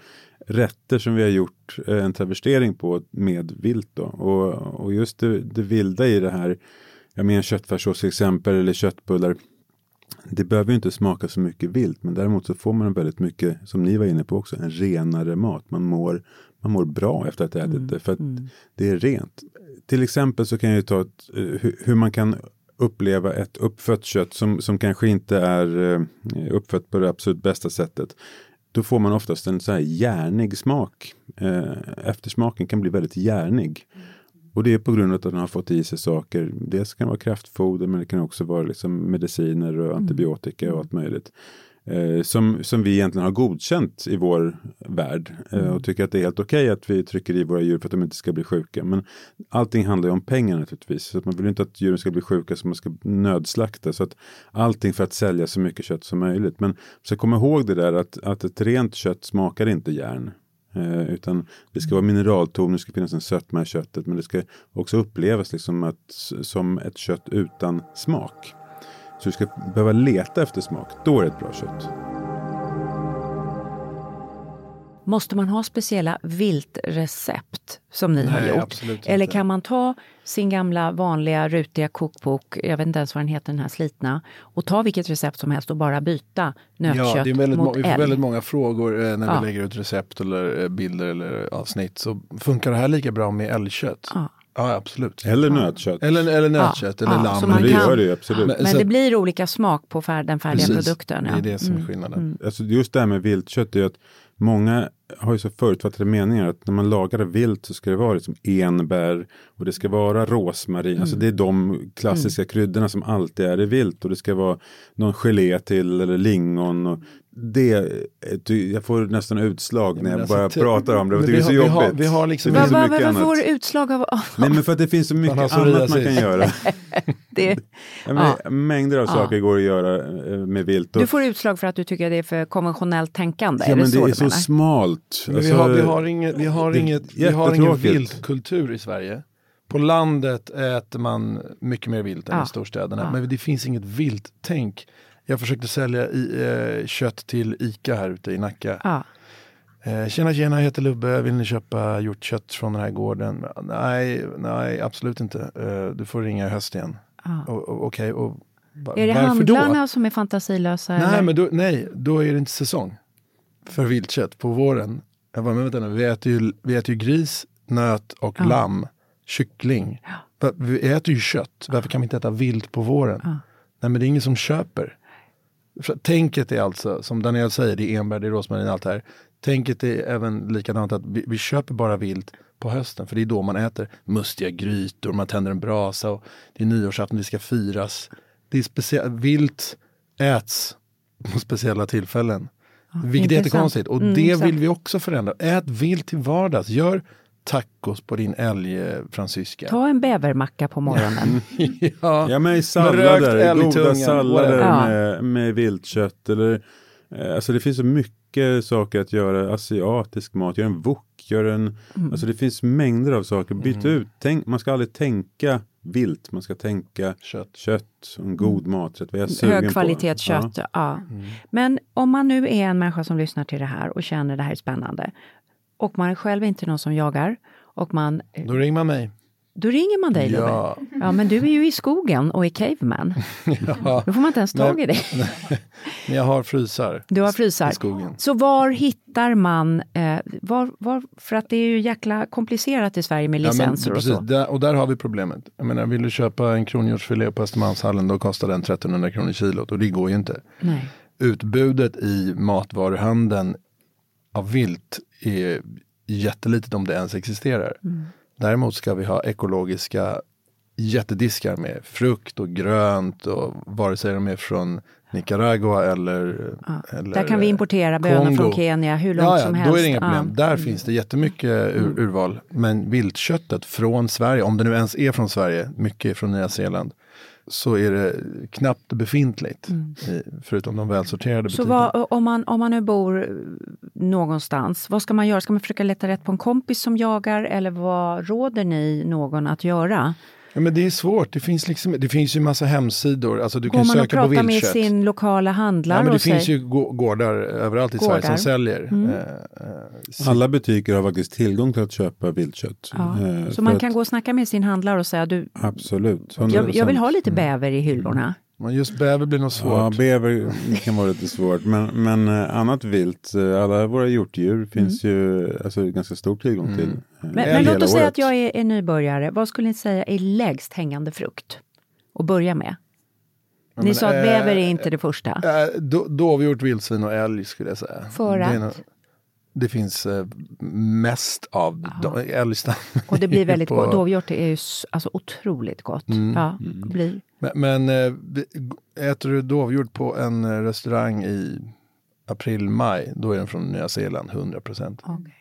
rätter som vi har gjort eh, en travestering på med vilt då. Och, och just det, det vilda i det här. Jag menar köttfärssås till exempel eller köttbullar. Det behöver ju inte smaka så mycket vilt men däremot så får man väldigt mycket som ni var inne på också en renare mat. Man mår, man mår bra efter att ha ätit det för att det är rent. Till exempel så kan jag ju ta ett, eh, hur, man kan uppleva ett uppfött kött som, som kanske inte är eh, uppfött på det absolut bästa sättet. Då får man oftast en så här järnig smak. Eh, eftersmaken kan bli väldigt järnig. Och det är på grund av att den har fått i sig saker. Dels kan det vara kraftfoder men det kan också vara liksom mediciner och antibiotika och allt möjligt. Eh, som, som vi egentligen har godkänt i vår värld. Eh, och tycker att det är helt okej att vi trycker i våra djur för att de inte ska bli sjuka. Men allting handlar ju om pengar naturligtvis. Så att man vill inte att djuren ska bli sjuka så man ska nödslakta. Så att allting för att sälja så mycket kött som möjligt. Men så komma ihåg det där att, att ett rent kött smakar inte järn. Eh, utan det ska vara mineralton, det ska finnas en sötma i köttet. Men det ska också upplevas liksom att, som ett kött utan smak. Så du ska behöva leta efter smak. Då är det ett bra kött. Måste man ha speciella viltrecept som ni har Nej, gjort? absolut Eller kan man ta sin gamla vanliga rutiga kokbok, jag vet inte ens vad den heter, den här slitna, och ta vilket recept som helst och bara byta nötkött Ja, det är väldigt, mot må- vi får älg? väldigt många frågor eh, när Ja. vi lägger ut recept eller eh, bilder eller avsnitt. Så funkar det här lika bra med älgkött? Ja. Ja, absolut. Eller nötkött. Eller, eller nötkött Ja, eller ja, lamm. så man det kan- gör det ju absolut. Men- Men det blir olika smak på fär, den färdiga Precis, produkten. Det ja. är det som är Mm. skillnaden. Alltså just det här med viltkött är att många har ju så förutfattade meningar att när man lagar vilt så ska det vara liksom enbär och det ska vara rosmarin. Alltså det är de klassiska kryddorna som alltid är i vilt och det ska vara någon gelé till eller lingon. Och det, jag får nästan utslag när jag alltså, bara pratar om det. Det är så vi jobbigt. har- vi har liksom- det finns så Va, va, mycket varför får du utslag av... Nej men för att det finns så mycket annat man kan göra. det, Ja, men Mängder av saker går att göra eh, med vilt. Och, du får utslag för att du tycker det är för konventionellt tänkande? ja, är men det det så är du så menar? Smalt. Men vi, Alltså, har, vi har inget, vi har inget, vi har ingen viltkultur i Sverige. På landet äter man mycket mer vilt än Ja. i storstäderna. Ja. Men det finns inget vilttänk. Jag försökte sälja i, eh, kött till ICA här ute i Nacka. Ja. Eh, tjena tjena, jag heter Lubbe, vill ni köpa hjortkött från den här gården? Nej, nej absolut inte. Eh, du får ringa i höst igen. Ja. Och- och- Okej, och va- Är det varför då? handlarna som är fantasilösa? Nej, eller? men då, nej, då är det inte säsong för viltkött på våren. Jag bara, men vänta nu, vi äter ju, vi äter ju gris, nöt och Ja. lamm, kyckling. Va- Vi äter ju kött, varför kan vi inte äta vilt på våren? Nej, men det är ingen som köper. Tänket är alltså, som Daniel säger, det är enbär, det är rosmarin, allt det här. Tänket är även likadant att vi, vi köper bara vilt på hösten, för det är då man äter mustiga grytor, man tänder en brasa och det är nyårsafton, det ska firas. Det är specie- vilt äts på speciella tillfällen. Vilket är jättekonstigt. Och Mm, det exakt. vill vi också förändra. Ät vilt till vardags. Gör tacos på din älgfransyska. Ta en bävermacka på morgonen. ja. Ja men i sallader, goda sallader whatever. med, med viltkött eller eh, Alltså det finns så mycket saker att göra, asiatisk mat, gör en wok, gör en, Mm. alltså det finns mängder av saker, byt ut, Tänk, man ska aldrig tänka vilt, man ska tänka Kött. kött och en god maträtt. Vad är jag sugen på? Högkvalitetskött. Ja. Ja. Men om man nu är en människa som lyssnar till det här och känner det här är spännande och man är själv inte någon som jagar och man, Då ringer man mig. Då ringer man dig. Ja. Ja, men du är ju i skogen och är caveman. ja. Då får man inte ens tag i dig. Men jag har frysar. Du har frysar. I skogen. Så var hittar man, eh, var, var, för att det är ju jäkla komplicerat i Sverige med Ja, men licenser och precis, så. där, och där har vi problemet. Jag menar, vill du köpa en kronhjortsfilé på Östermalmshallen då kostar den 1300 kronor kilot och det går ju inte. Nej. Utbudet i matvaruhandeln av vilt är jättelitet om det ens existerar. Mm. Däremot ska vi ha ekologiska jättediskar med frukt och grönt och vare sig de är från Nicaragua eller, eller Där kan vi importera bönor från Kenya hur långt ja, ja, som Då helst. är det inga problem. Ja. Där finns det jättemycket ur, urval. Men viltköttet från Sverige, om det nu ens är från Sverige, mycket är från Nya Zeeland, så är det knappt befintligt. I, förutom de välsorterade Mm. Så butikerna. vad, om, man, om man nu bor någonstans, vad ska man göra? Ska man försöka leta rätt på en kompis som jagar eller vad råder ni någon att göra? Ja, men det är svårt. Det finns, liksom, det finns ju massa hemsidor. Alltså, du Går kan man och söka på pratar med sin lokala handlare Ja, men det och finns säger, ju gå- gårdar överallt i Gårdar. Sverige som säljer. Mm. Eh, eh, Alla butiker har faktiskt tillgång till att köpa viltkött. ja. Eh, Så man att- kan gå och snacka med sin handlare och säga du, Absolut. jag, jag vill 100%. ha lite bäver i hyllorna. Men just bäver blir nog svårt. Ja, bäver kan vara lite svårt. Men, men eh, annat vilt, eh, alla våra hjortdjur finns ju alltså, ganska stor tillgång till. eh, Mm. Men, men låt oss säga året. att jag är, är nybörjare. Vad skulle ni säga är lägst hängande frukt? att börja med? Ni men, sa att eh, bäver är inte det första. Eh, då- Dovhjort, vildsvin och älg skulle jag säga. För det, är att? Det finns eh, mest av de, älgstam. Och det blir väldigt på- gott. Dovhjort är ju alltså otroligt gott. Mm. Ja, det blir. Men, men eh, vi- äter du dovhjort på en eh, restaurang i april, maj, då är den från Nya Zeeland 100 procent. Okej.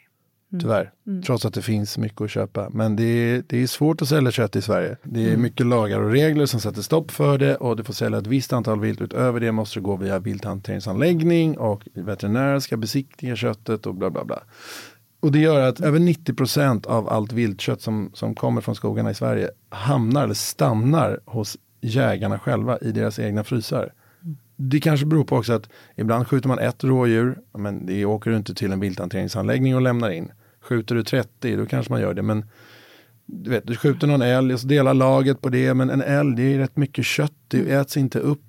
Tyvärr. Trots att det finns mycket att köpa. Men det är, det är svårt att sälja kött i Sverige. Det är mycket lagar och regler som sätter stopp för det. Och du får sälja ett visst antal vilt. Utöver det måste du gå via vilthanteringsanläggning. Och veterinärer ska besiktiga köttet och bla bla bla. Och det gör att över 90 procent av allt viltkött som, som kommer från skogarna i Sverige hamnar eller stannar hos jägarna själva i deras egna frysar. Det kanske beror på också att ibland skjuter man ett rådjur, men det åker du inte till en vilthanteringsanläggning och lämnar in. Skjuter du 30, då kanske man gör det. Men du vet, du skjuter någon älg och så delar laget på det. Men en älg, det är rätt mycket kött. Det äts inte upp.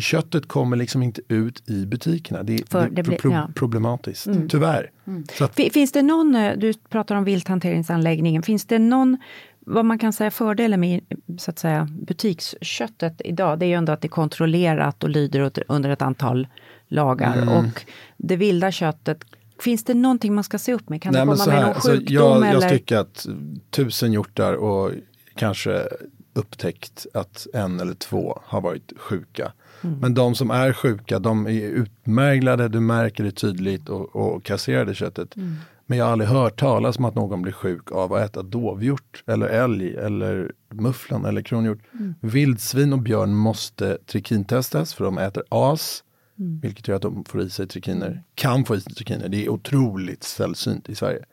Köttet kommer liksom inte ut i butikerna. Det, För det, det blir- pro- ja. problematiskt, tyvärr. Så att, Fi- Finns det någon, eh, du pratar om vilthanteringsanläggningen, finns det någon, vad man kan säga fördelen med så att säga, butiksköttet idag, det är ju ändå att det är kontrollerat och lyder under ett antal lagar. Mm. Och det vilda köttet Finns det någonting man ska se upp med? Kan Nej, det komma med här, någon alltså, sjukdom? jag, eller? jag tycker att tusen hjortar och kanske upptäckt att en eller två har varit sjuka. Mm. Men de som är sjuka, de är utmärglade, du märker det tydligt och, och kasserade köttet. Mm. Men jag har aldrig hört talas om att någon blir sjuk av att äta dovhjort eller älg eller mufflon eller kronhjort. Mm. Vildsvin och björn måste trikintestas för de äter as. Mm. Vilket gör att de får i sig trikiner. Kan få i sig trikiner. Det är otroligt sällsynt i Sverige.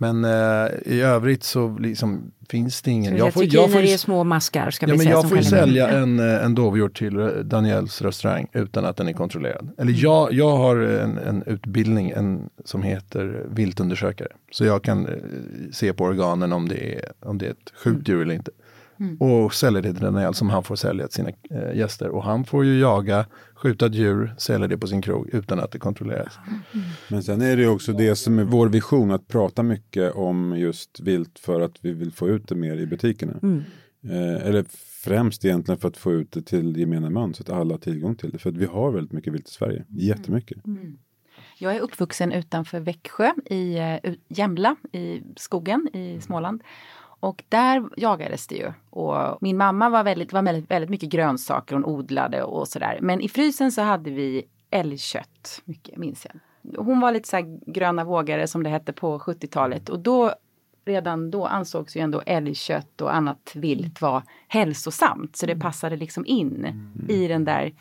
Men eh, i övrigt så liksom, finns det ingen. Jag får, jag får, är små maskar ska ja, vi men säga. jag får sälja en, eh, en dovhjort till Daniels restaurang utan att den är kontrollerad. Eller jag, jag har en, en utbildning en, som heter viltundersökare. Så jag kan eh, se på organen om det är, om det är ett sjukt djur eller inte. Och säljer det till Daniel som han får sälja till sina eh, gäster. Och han får ju jaga, skjuta djur, sälja det på sin krog utan att det kontrolleras. Men sen är det ju också det som är vår vision, att prata mycket om just vilt för att vi vill få ut det mer i butikerna. Mm. Eh, eller främst egentligen för att få ut det till gemene man så att alla har tillgång till det. För att vi har väldigt mycket vilt i Sverige, jättemycket. Jag är uppvuxen utanför Växjö i eh, Jämla i skogen i Småland. Och där jagades det ju. Och min mamma var väldigt, var väldigt, väldigt mycket grönsaker, hon odlade och sådär. Men i frysen så hade vi älgkött, mycket minns jag. Hon var lite så här gröna vågare som det hette på 70-talet. Och då, redan då ansågs ju ändå älgkött och annat vilt vara hälsosamt. Så det passade liksom in i den där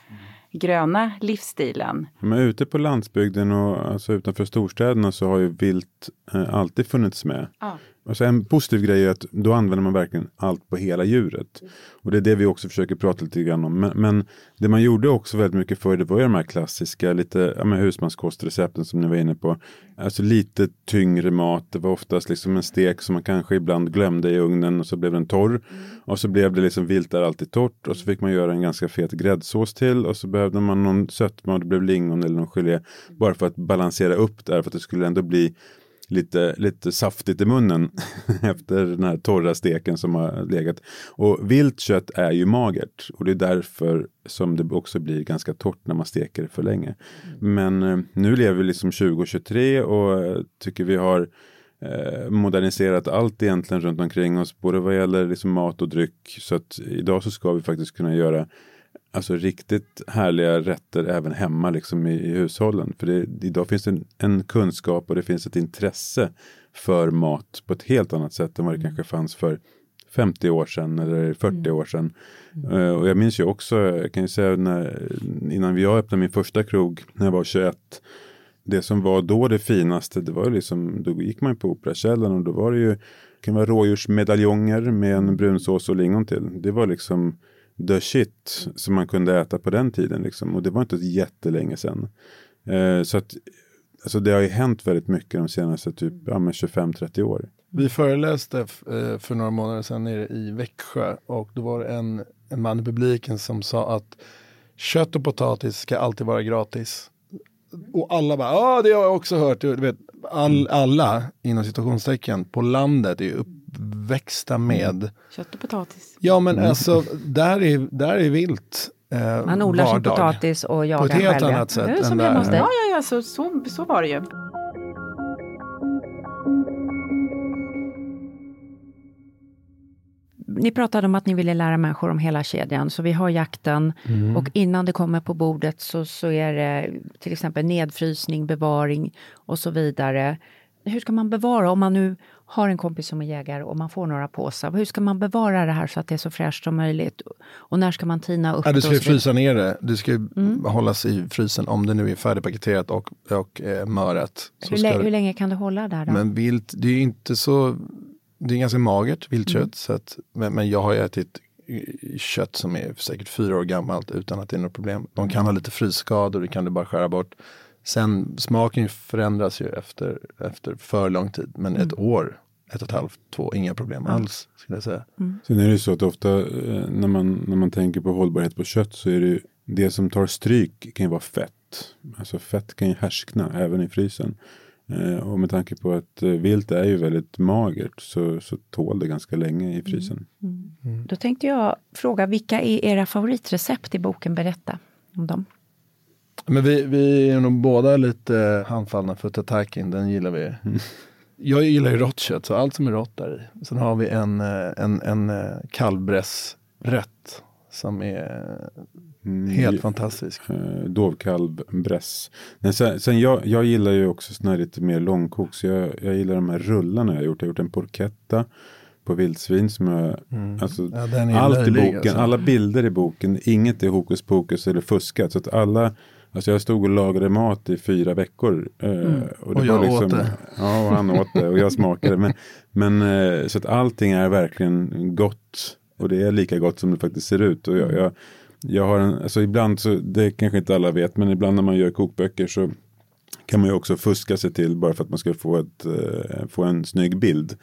gröna livsstilen. Men ute på landsbygden och alltså utanför storstäderna så har ju vilt eh, alltid funnits med. Ja. Alltså en positiv grej är att då använder man verkligen allt på hela djuret. Och det är det vi också försöker prata lite grann om. Men, men det man gjorde också väldigt mycket förr, det var ju de här klassiska lite ja, men husmanskostrecepten som ni var inne på. Alltså lite tyngre mat, det var oftast liksom en stek som man kanske ibland glömde i ugnen och så blev den torr. Och så blev det liksom vilt där alltid torrt och så fick man göra en ganska fet gräddsås till och så behövde man någon sötma och det blev lingon eller någon gelé. Bara för att balansera upp där för att det skulle ändå bli lite, lite saftigt i munnen efter den här torra steken som har legat. Och vilt kött är ju magert och det är därför som det också blir ganska torrt när man steker det för länge. Men eh, nu lever vi liksom 2023 och eh, tycker vi har eh, moderniserat allt egentligen runt omkring oss, både vad gäller liksom mat och dryck. Så att idag så ska vi faktiskt kunna göra alltså riktigt härliga rätter även hemma liksom i, i hushållen. För det, idag finns det en, en kunskap och det finns ett intresse för mat på ett helt annat sätt än vad det kanske fanns för 50 år sedan eller 40 år sedan. Eh, och jag minns ju också, jag kan ju säga när, innan jag öppnade min första krog när jag var 21 det som var då det finaste, det var liksom, då gick man på Operakällaren och då var det ju, det kan vara rådjursmedaljonger med en brunsås och lingon till. Det var liksom the shit som man kunde äta på den tiden liksom. Och det var inte jättelänge sedan. Eh, så att, alltså det har ju hänt väldigt mycket de senaste typ, ja, 25-30 år. Vi föreläste eh, för några månader sedan nere i Växjö och då var det en, en man i publiken som sa att kött och potatis ska alltid vara gratis. Och alla bara, ja det har jag också hört. Du vet, all, alla inom situationstecken på landet är uppväxta med, Kött och potatis. ja men alltså där är, där är vilt. Eh, Man odlar sin potatis och jagar På ett helt själv. ja. annat sätt Det är som där. Ja, ja, ja, så, så, så var det ju. Ni pratade om att ni ville lära människor om hela kedjan, så vi har jakten Mm. och innan det kommer på bordet så, så är det till exempel nedfrysning, bevaring och så vidare. Hur ska man bevara, om man nu har en kompis som är jägare och man får några påsar, hur ska man bevara det här så att det är så fräscht som möjligt? Och när ska man tina upp Ja, du det? ska och ju frysa ner det. Det ska ju Mm. hållas i frysen om det nu är färdigpaketerat och, och eh, mörat. Hur, ska hur länge kan det hålla där då? Men vilt, det är inte så, det är ganska magert viltkött. Mm. Så att, men, men jag har ju ätit eh, kött som är säkert fyra år gammalt utan att det är något problem. De kan ha lite frysskador, det kan du bara skära bort. Sen smaken förändras ju efter, efter för lång tid. Men Mm. ett år, ett och ett halvt, två, inga problem alls skulle jag säga. Sen är det ju så att ofta eh, när, man, när man tänker på hållbarhet på kött så är det ju det som tar stryk kan ju vara fett. Alltså fett kan ju härskna även i frysen. Eh, och med tanke på att eh, vilt är ju väldigt magert så, så tål det ganska länge i frysen. Då tänkte jag fråga, vilka är era favoritrecept i boken? Berätta om dem. Men vi, vi är nog båda lite handfallna för tataki, den gillar vi. Mm. Jag gillar ju rått kött, så allt som är rått där i. Sen har vi en, eh, en, en eh, kalvbrässrätt som är Mm, helt fantastisk. eh, dovkalv, bräss. Men sen, sen jag, jag gillar ju också såna här lite mer långkok. Så jag, jag gillar de här rullarna jag har gjort. Jag har gjort en porchetta på vildsvin som jag, alltså, Mm. Ja, den är allt i boken, alltså. alla bilder i boken, inget är hokus pokus eller fuskat. Så att alla, alltså jag stod och lagade mat i fyra veckor. eh, och, det Och var jag åt det. Ja, och han åt det och jag smakade. Men, men eh, så att allting är verkligen gott. Och det är lika gott som det faktiskt ser ut. Och jag, jag, jag har en, alltså ibland så, det kanske inte alla vet, men ibland när man gör kokböcker så kan man ju också fuska sig till bara för att man ska få, ett, eh, få en snygg bild.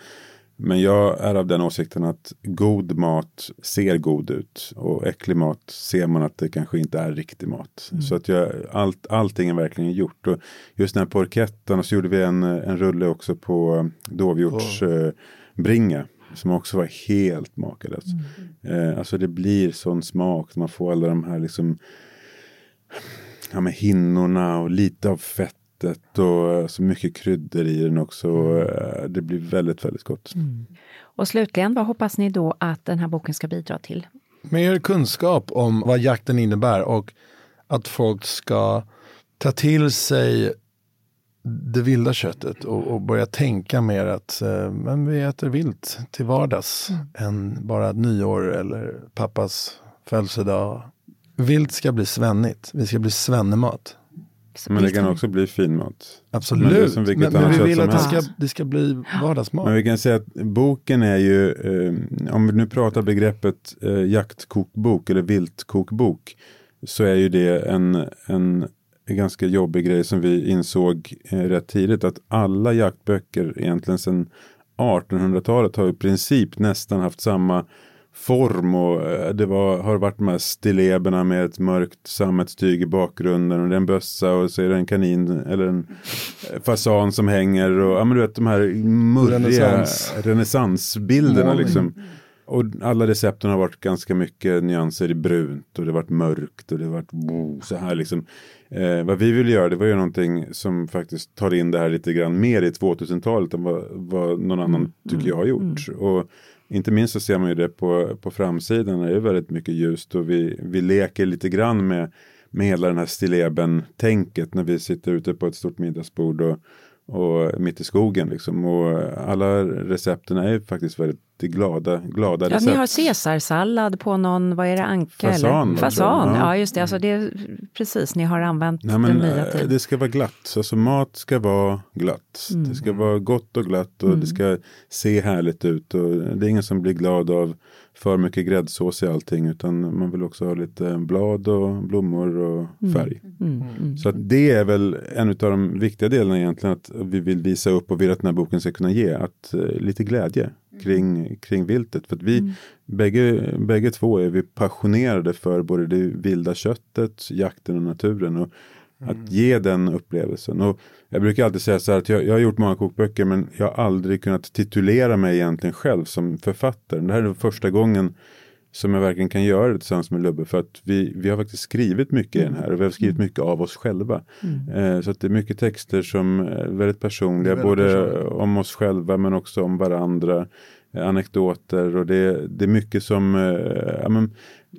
Men jag är av den åsikten att god mat ser god ut och äcklig mat ser man att det kanske inte är riktig mat. Så att jag, allt, allting är verkligen gjort. Och just den här porkettan och så gjorde vi en, en rulle också på dovhjortsbringa. Eh, bringa, som också var helt makalös. Eh, alltså det blir sån smak. Man får alla de här liksom ja, med hinnorna och lite av fettet och så mycket kryddor i den också. Eh, Det blir väldigt, väldigt gott. Och slutligen, vad hoppas ni då att den här boken ska bidra till? Mer kunskap om vad jakten innebär och att folk ska ta till sig det vilda köttet och, och börja tänka mer att eh, men vi äter vilt till vardags än bara nyår eller pappas födelsedag. Vilt ska bli svennigt, vi ska bli svennemat. Men det kan också bli fin mat. Men det är Absolut, som men, men, annat vi vill som att det ska, det ska bli vardagsmat. Men vi kan säga att boken är ju, eh, om vi nu pratar begreppet eh, jaktkokbok eller viltkokbok, så är ju det en, en ganska jobbig grej som vi insåg eh, rätt tidigt, att alla jaktböcker egentligen sedan 1800-talet har i princip nästan haft samma form och eh, det var, har varit de här stilleberna med ett mörkt sammetstyg i bakgrunden och det är en bössa och så är det en kanin eller en eh, fasan som hänger och ja men du vet de här murriga Renässans. renässansbilderna liksom. Och alla recepten har varit ganska mycket nyanser i brunt och det har varit mörkt och det har varit så här liksom. Eh, vad vi ville göra det var ju någonting som faktiskt tar in det här lite grann mer i 2000-talet än vad, vad någon annan tycker jag har gjort. Och inte minst så ser man ju det på, på framsidan det är väldigt mycket ljust och vi, vi leker lite grann med, med hela den här stilleben-tänket när vi sitter ute på ett stort middagsbord och, och mitt i skogen liksom. Och alla recepten är ju faktiskt väldigt glada, glada Ja, recept. ni har caesarsallad på någon, vad är det, anka? Fasan, eller? Fasan, Ja. ja just det. Alltså det precis, ni har använt Nej, men, den nya eh, tiden. det ska vara glatt. Alltså mat ska vara glatt. Mm. Det ska vara gott och glatt och det ska se härligt ut. Och det är ingen som blir glad av för mycket gräddsås i allting. Utan man vill också ha lite blad och blommor och färg. Mm, Så att det är väl en av de viktiga delarna egentligen. Att vi vill visa upp och vill att den här boken ska kunna ge. Att, eh, lite glädje kring, kring viltet. För att vi bägge, bägge två är vi passionerade för både det vilda köttet, jakten och naturen. Och att ge den upplevelsen. Och jag brukar alltid säga så här att jag, jag har gjort många kokböcker men jag har aldrig kunnat titulera mig egentligen själv som författare. Det här är första gången som jag verkligen kan göra det tillsammans med Lubbe. För att vi, vi har faktiskt skrivit mycket i den här och vi har skrivit mycket av oss själva. Eh, så att det är mycket texter som är väldigt personliga. Är väldigt både personligt. om oss själva men också om varandra. Eh, anekdoter och det, det är mycket som, eh, ja, men,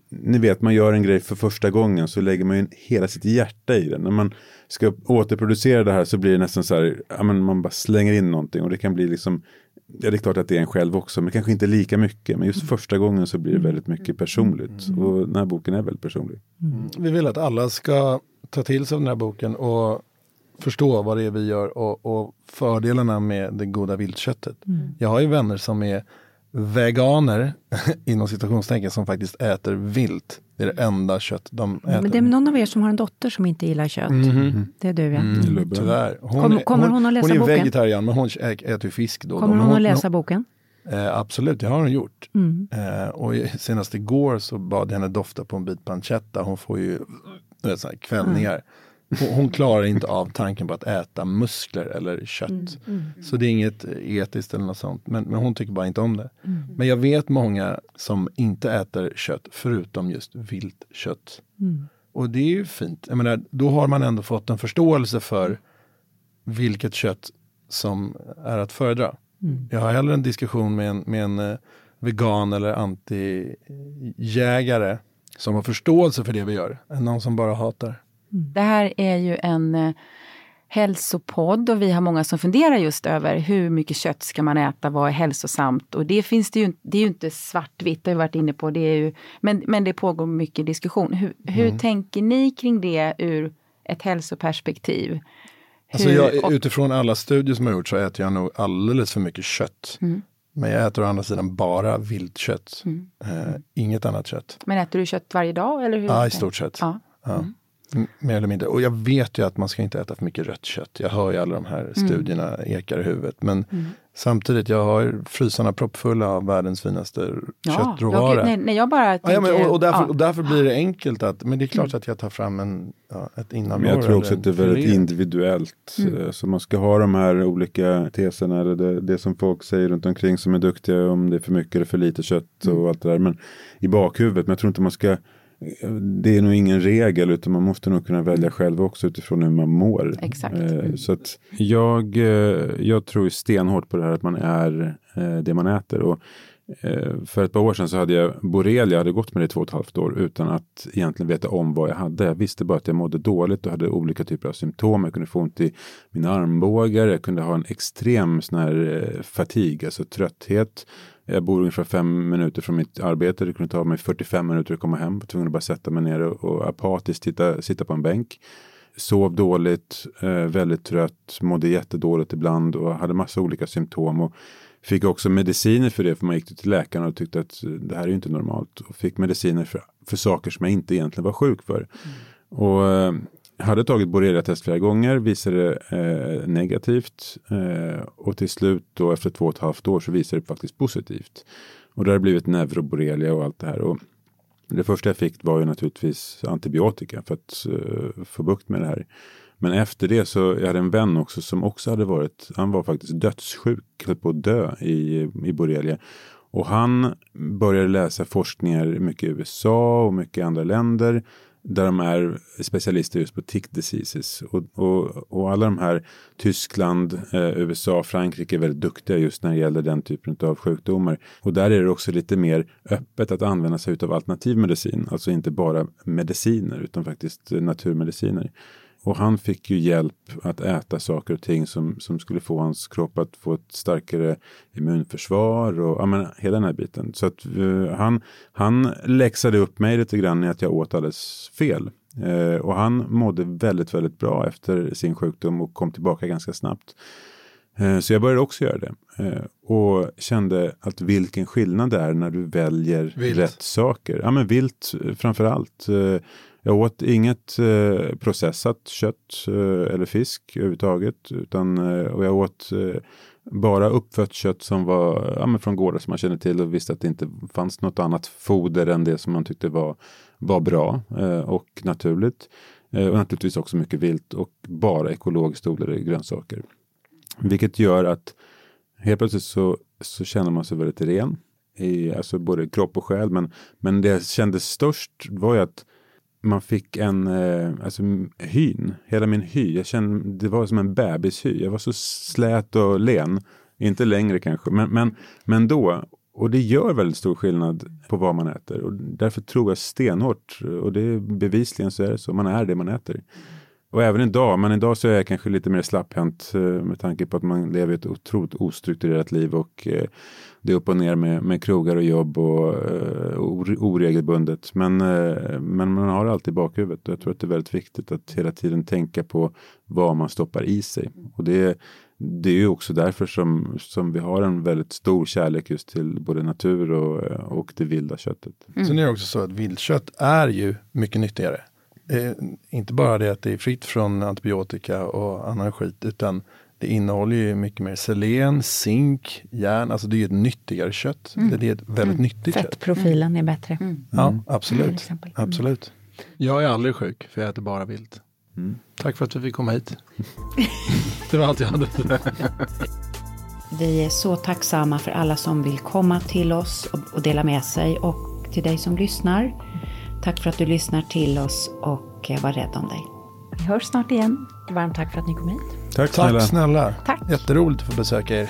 ni vet man gör en grej för första gången så lägger man ju hela sitt hjärta i den. När man ska återproducera det här så blir det nästan så här, ja, men man bara slänger in någonting och det kan bli liksom Ja, det är klart att det är en själv också, men kanske inte lika mycket. Men just första gången så blir det väldigt mycket personligt. Och den här boken är väldigt personlig. Vi vill att alla ska ta till sig den här boken och förstå vad det är vi gör och, och fördelarna med det goda viltköttet. Jag har ju vänner som är veganer, inom citationstecken, som faktiskt äter vilt. Det är det enda kött de äter. Men det är någon av er som har en dotter som inte gillar kött. Det är du ja. Mm. Lubbe. Tyvärr. Hon, Kommer- är- kommer hon att läsa Hon är boken? vegetarian, men hon äter ju fisk då. och då. Kommer Men hon att läsa boken? Eh, absolut, det har hon gjort. Mm. Eh, och senast igår så bad jag henne dofta på en bit pancetta. Hon får ju vet, så här, kvällningar. Hon, klarar inte av tanken på att äta muskler eller kött. Mm, Så det är inget etiskt eller något sånt. Men, men hon tycker bara inte om det. Men jag vet många som inte äter kött förutom just vilt kött. och det är ju fint. Jag menar, då har man ändå fått en förståelse för vilket kött som är att föredra. Mm. Jag har hellre en diskussion med en, med en eh, vegan eller anti-jägare som har förståelse för det vi gör, än någon som bara hatar. Det här är ju en eh, hälsopodd och vi har många som funderar just över hur mycket kött ska man äta, vad är hälsosamt? Och det finns det ju, det är ju inte svartvitt, det har vi varit inne på, det är ju, men, men det pågår mycket diskussion. Hur, hur Mm. tänker ni kring det ur ett hälsoperspektiv? Alltså jag, utifrån alla studier som har gjorts så äter jag nog alldeles för mycket kött. Mm. Men jag äter å andra sidan bara viltkött. Mm. Eh, inget annat kött. Men äter du kött varje dag? Eller hur? Ja, i stort sett. Ja. Ja. Mer eller mindre. Och jag vet ju att man ska inte äta för mycket rött kött. Jag hör ju alla de här studierna ekar i huvudet. Men Mm. samtidigt, jag har frysarna proppfulla av världens finaste Ja, köttråvara. jag, nej, nej, jag bara Ja, ja, tänker... men, och, och, därför, ja. Mm. och därför blir det enkelt att, men det är klart att jag tar fram en, ja, ett innanlår. Men jag tror också att det är väldigt individuellt. Mm. Eh, Så man ska ha de här olika teserna eller det, det som folk säger runt omkring som är duktiga om det är för mycket eller för lite kött Mm. och allt det där. Men i bakhuvudet, men jag tror inte man ska det är nog ingen regel utan man måste nog kunna välja själv också utifrån hur man mår. Exakt. Eh, Mm. Så att jag, eh, jag tror stenhårt på det här att man är eh, det man äter. Och för ett par år sedan så hade jag borrelia, jag hade gått med det i två och ett halvt år utan att egentligen veta om vad jag hade. Jag visste bara att jag mådde dåligt och hade olika typer av symptom. Jag kunde få ont i mina armbågar, jag kunde ha en extrem sån här fatig, alltså trötthet. Jag bor ungefär fem minuter från mitt arbete. Det kunde ta mig 45 minuter att komma hem. Jag var tvungen att bara sätta mig ner och, apatiskt titta, sitta på en bänk. Sov dåligt, eh, väldigt trött, mådde jättedåligt ibland och hade massa olika symptom. Och fick också mediciner för det, för man gick till läkaren och tyckte att eh, det här är ju inte normalt. Och fick mediciner för, för saker som jag inte egentligen var sjuk för. Och eh, hade tagit borrelia-test flera gånger, visade eh, negativt. Eh, och till slut då efter två och ett halvt år så visade det faktiskt positivt. Och det har blivit neuroborrelia och allt det här. Och det första jag fick var ju naturligtvis antibiotika för att eh, få bukt med det här. Men efter det så, jag hade en vän också som också hade varit, han var faktiskt dödssjuk, höll på att dö i, i borrelia. Och han började läsa forskningar mycket i USA och mycket i andra länder. Där de är specialister just på tick diseases. Och, och, och alla de här, Tyskland, eh, USA, Frankrike är väldigt duktiga just när det gäller den typen av sjukdomar. Och där är det också lite mer öppet att använda sig av alternativ medicin. Alltså inte bara mediciner utan faktiskt eh, naturmediciner. Och han fick ju hjälp att äta saker och ting som, som skulle få hans kropp att få ett starkare immunförsvar och ja, men, hela den här biten. Så att eh, han, han läxade upp mig lite grann i att jag åt alldeles fel. Eh, och han mådde väldigt, väldigt bra efter sin sjukdom och kom tillbaka ganska snabbt. Eh, Så jag började också göra det. Och kände att vilken skillnad det är när du väljer Vilt. rätt saker. Ja men vilt framför allt. Jag åt inget eh, processat kött eh, eller fisk överhuvudtaget. Utan, eh, och jag åt eh, bara uppfött kött som var ja, men från gårdar som man kände till och visste att det inte fanns något annat foder än det som man tyckte var, var bra eh, och naturligt. Eh, och naturligtvis också mycket vilt och bara ekologiskt odlade grönsaker. Vilket gör att helt plötsligt så, så känner man sig väldigt ren. I, alltså både kropp och själ. Men, men det jag kände störst var ju att man fick en eh, alltså, hyn. Hela min hy. Jag kände, det var som en bebishy. Jag var så slät och len. Inte längre kanske. Men, men, men då. Och det gör väldigt stor skillnad på vad man äter. Och därför tror jag stenhårt. Och det är bevisligen så är det så. Man är det man äter. Och även idag, men idag så är jag kanske lite mer slapphänt eh, med tanke på att man lever ett otroligt ostrukturerat liv och eh, det är upp och ner med, med krogar och jobb och eh, or- oregelbundet. Men, men man har alltid i bakhuvudet och jag tror att det är väldigt viktigt att hela tiden tänka på vad man stoppar i sig. Och det, det är ju också därför som, som vi har en väldigt stor kärlek just till både natur och, och det vilda köttet. Sen är det också så att viltkött är ju mycket nyttigare. Inte bara det att det är fritt från antibiotika och annan skit, utan det innehåller ju mycket mer selen, zink, järn. Alltså det är ju ett nyttigare kött. Det är ett väldigt nyttigt kött. Fettprofilen är bättre. Ja, Till absolut. exempel. absolut. Jag är aldrig sjuk, för jag äter bara vilt. Tack för att vi fick komma hit. det var allt jag hade. Vi är så tacksamma för alla som vill komma till oss och, och dela med sig och till dig som lyssnar. Tack för att du lyssnar till oss och var rädd om dig. Vi hörs snart igen. Varmt tack för att ni kom hit. Tack Tack snälla. snälla. Tack. Jätteroligt att få besöka er.